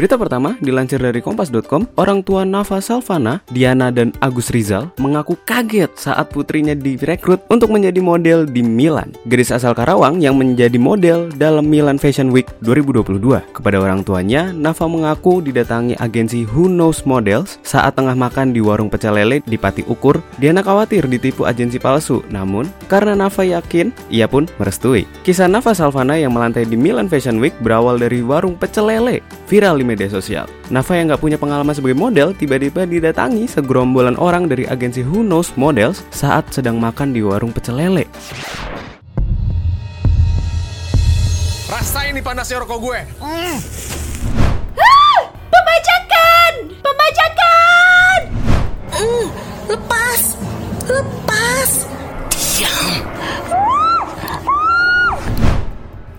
Berita pertama dilansir dari kompas.com, orang tua Nafa Salvana, Diana dan Agus Rizal mengaku kaget saat putrinya direkrut untuk menjadi model di Milan. Gadis asal Karawang yang menjadi model dalam Milan Fashion Week 2022. Kepada orang tuanya, Nafa mengaku didatangi agensi Who Knows Models saat tengah makan di warung pecel lele di Pati Ukur. Diana khawatir ditipu agensi palsu, namun karena Nafa yakin, ia pun merestui. Kisah Nafa Salvana yang melantai di Milan Fashion Week berawal dari warung pecel lele, viral di media sosial. Nafa yang nggak punya pengalaman sebagai model tiba-tiba didatangi segerombolan orang dari agensi Who Knows Models saat sedang makan di warung pecel lele. Rasain nih panasnya rokok gue. Pembajakan! Pembajakan! Lepas Lepas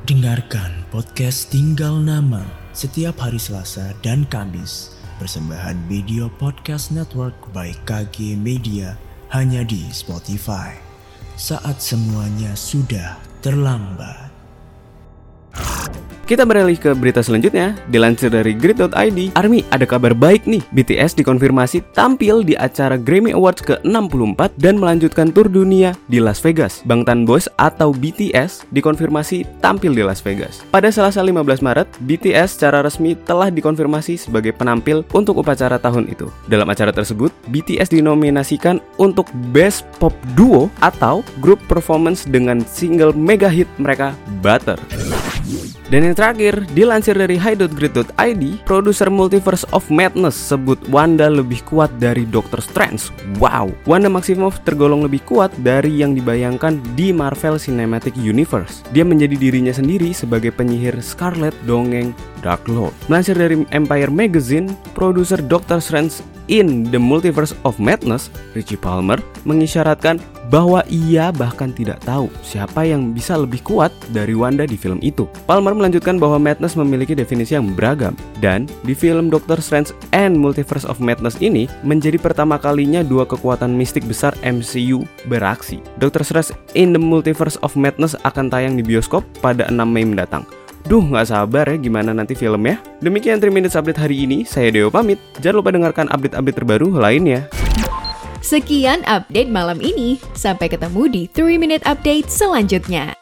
Dengarkan podcast Tinggal Nama setiap hari Selasa dan Kamis. Persembahan Video Podcast Network by KG Media hanya di Spotify. Saat semuanya sudah terlambat. Kita beralih ke berita selanjutnya. Dilansir dari grid.id, Army ada kabar baik nih. BTS dikonfirmasi tampil di acara Grammy Awards ke-64 dan melanjutkan tur dunia di Las Vegas. Bangtan Boys atau BTS dikonfirmasi tampil di Las Vegas. Pada Selasa 15 Maret, BTS secara resmi telah dikonfirmasi sebagai penampil untuk upacara tahun itu. Dalam acara tersebut, BTS dinominasikan untuk Best Pop Duo atau grup performance dengan single mega hit mereka Butter. Dan yang terakhir, dilansir dari high.grid.id, produser Multiverse of Madness sebut Wanda lebih kuat dari Doctor Strange. Wow, Wanda Maximoff tergolong lebih kuat dari yang dibayangkan di Marvel Cinematic Universe. Dia menjadi dirinya sendiri sebagai penyihir Scarlet dongeng Dark Lord. Melansir dari Empire Magazine, produser Doctor Strange in The Multiverse of Madness, Richie Palmer, mengisyaratkan bahwa ia bahkan tidak tahu siapa yang bisa lebih kuat dari Wanda di film itu. Palmer melanjutkan bahwa Madness memiliki definisi yang beragam dan di film Doctor Strange and Multiverse of Madness ini menjadi pertama kalinya dua kekuatan mistik besar MCU beraksi. Doctor Strange in the Multiverse of Madness akan tayang di bioskop pada 6 Mei mendatang. Duh, nggak sabar ya gimana nanti filmnya. Demikian 3 Minutes Update hari ini. Saya Deo pamit. Jangan lupa dengarkan update-update terbaru lainnya. Sekian update malam ini. Sampai ketemu di 3 Minute Update selanjutnya.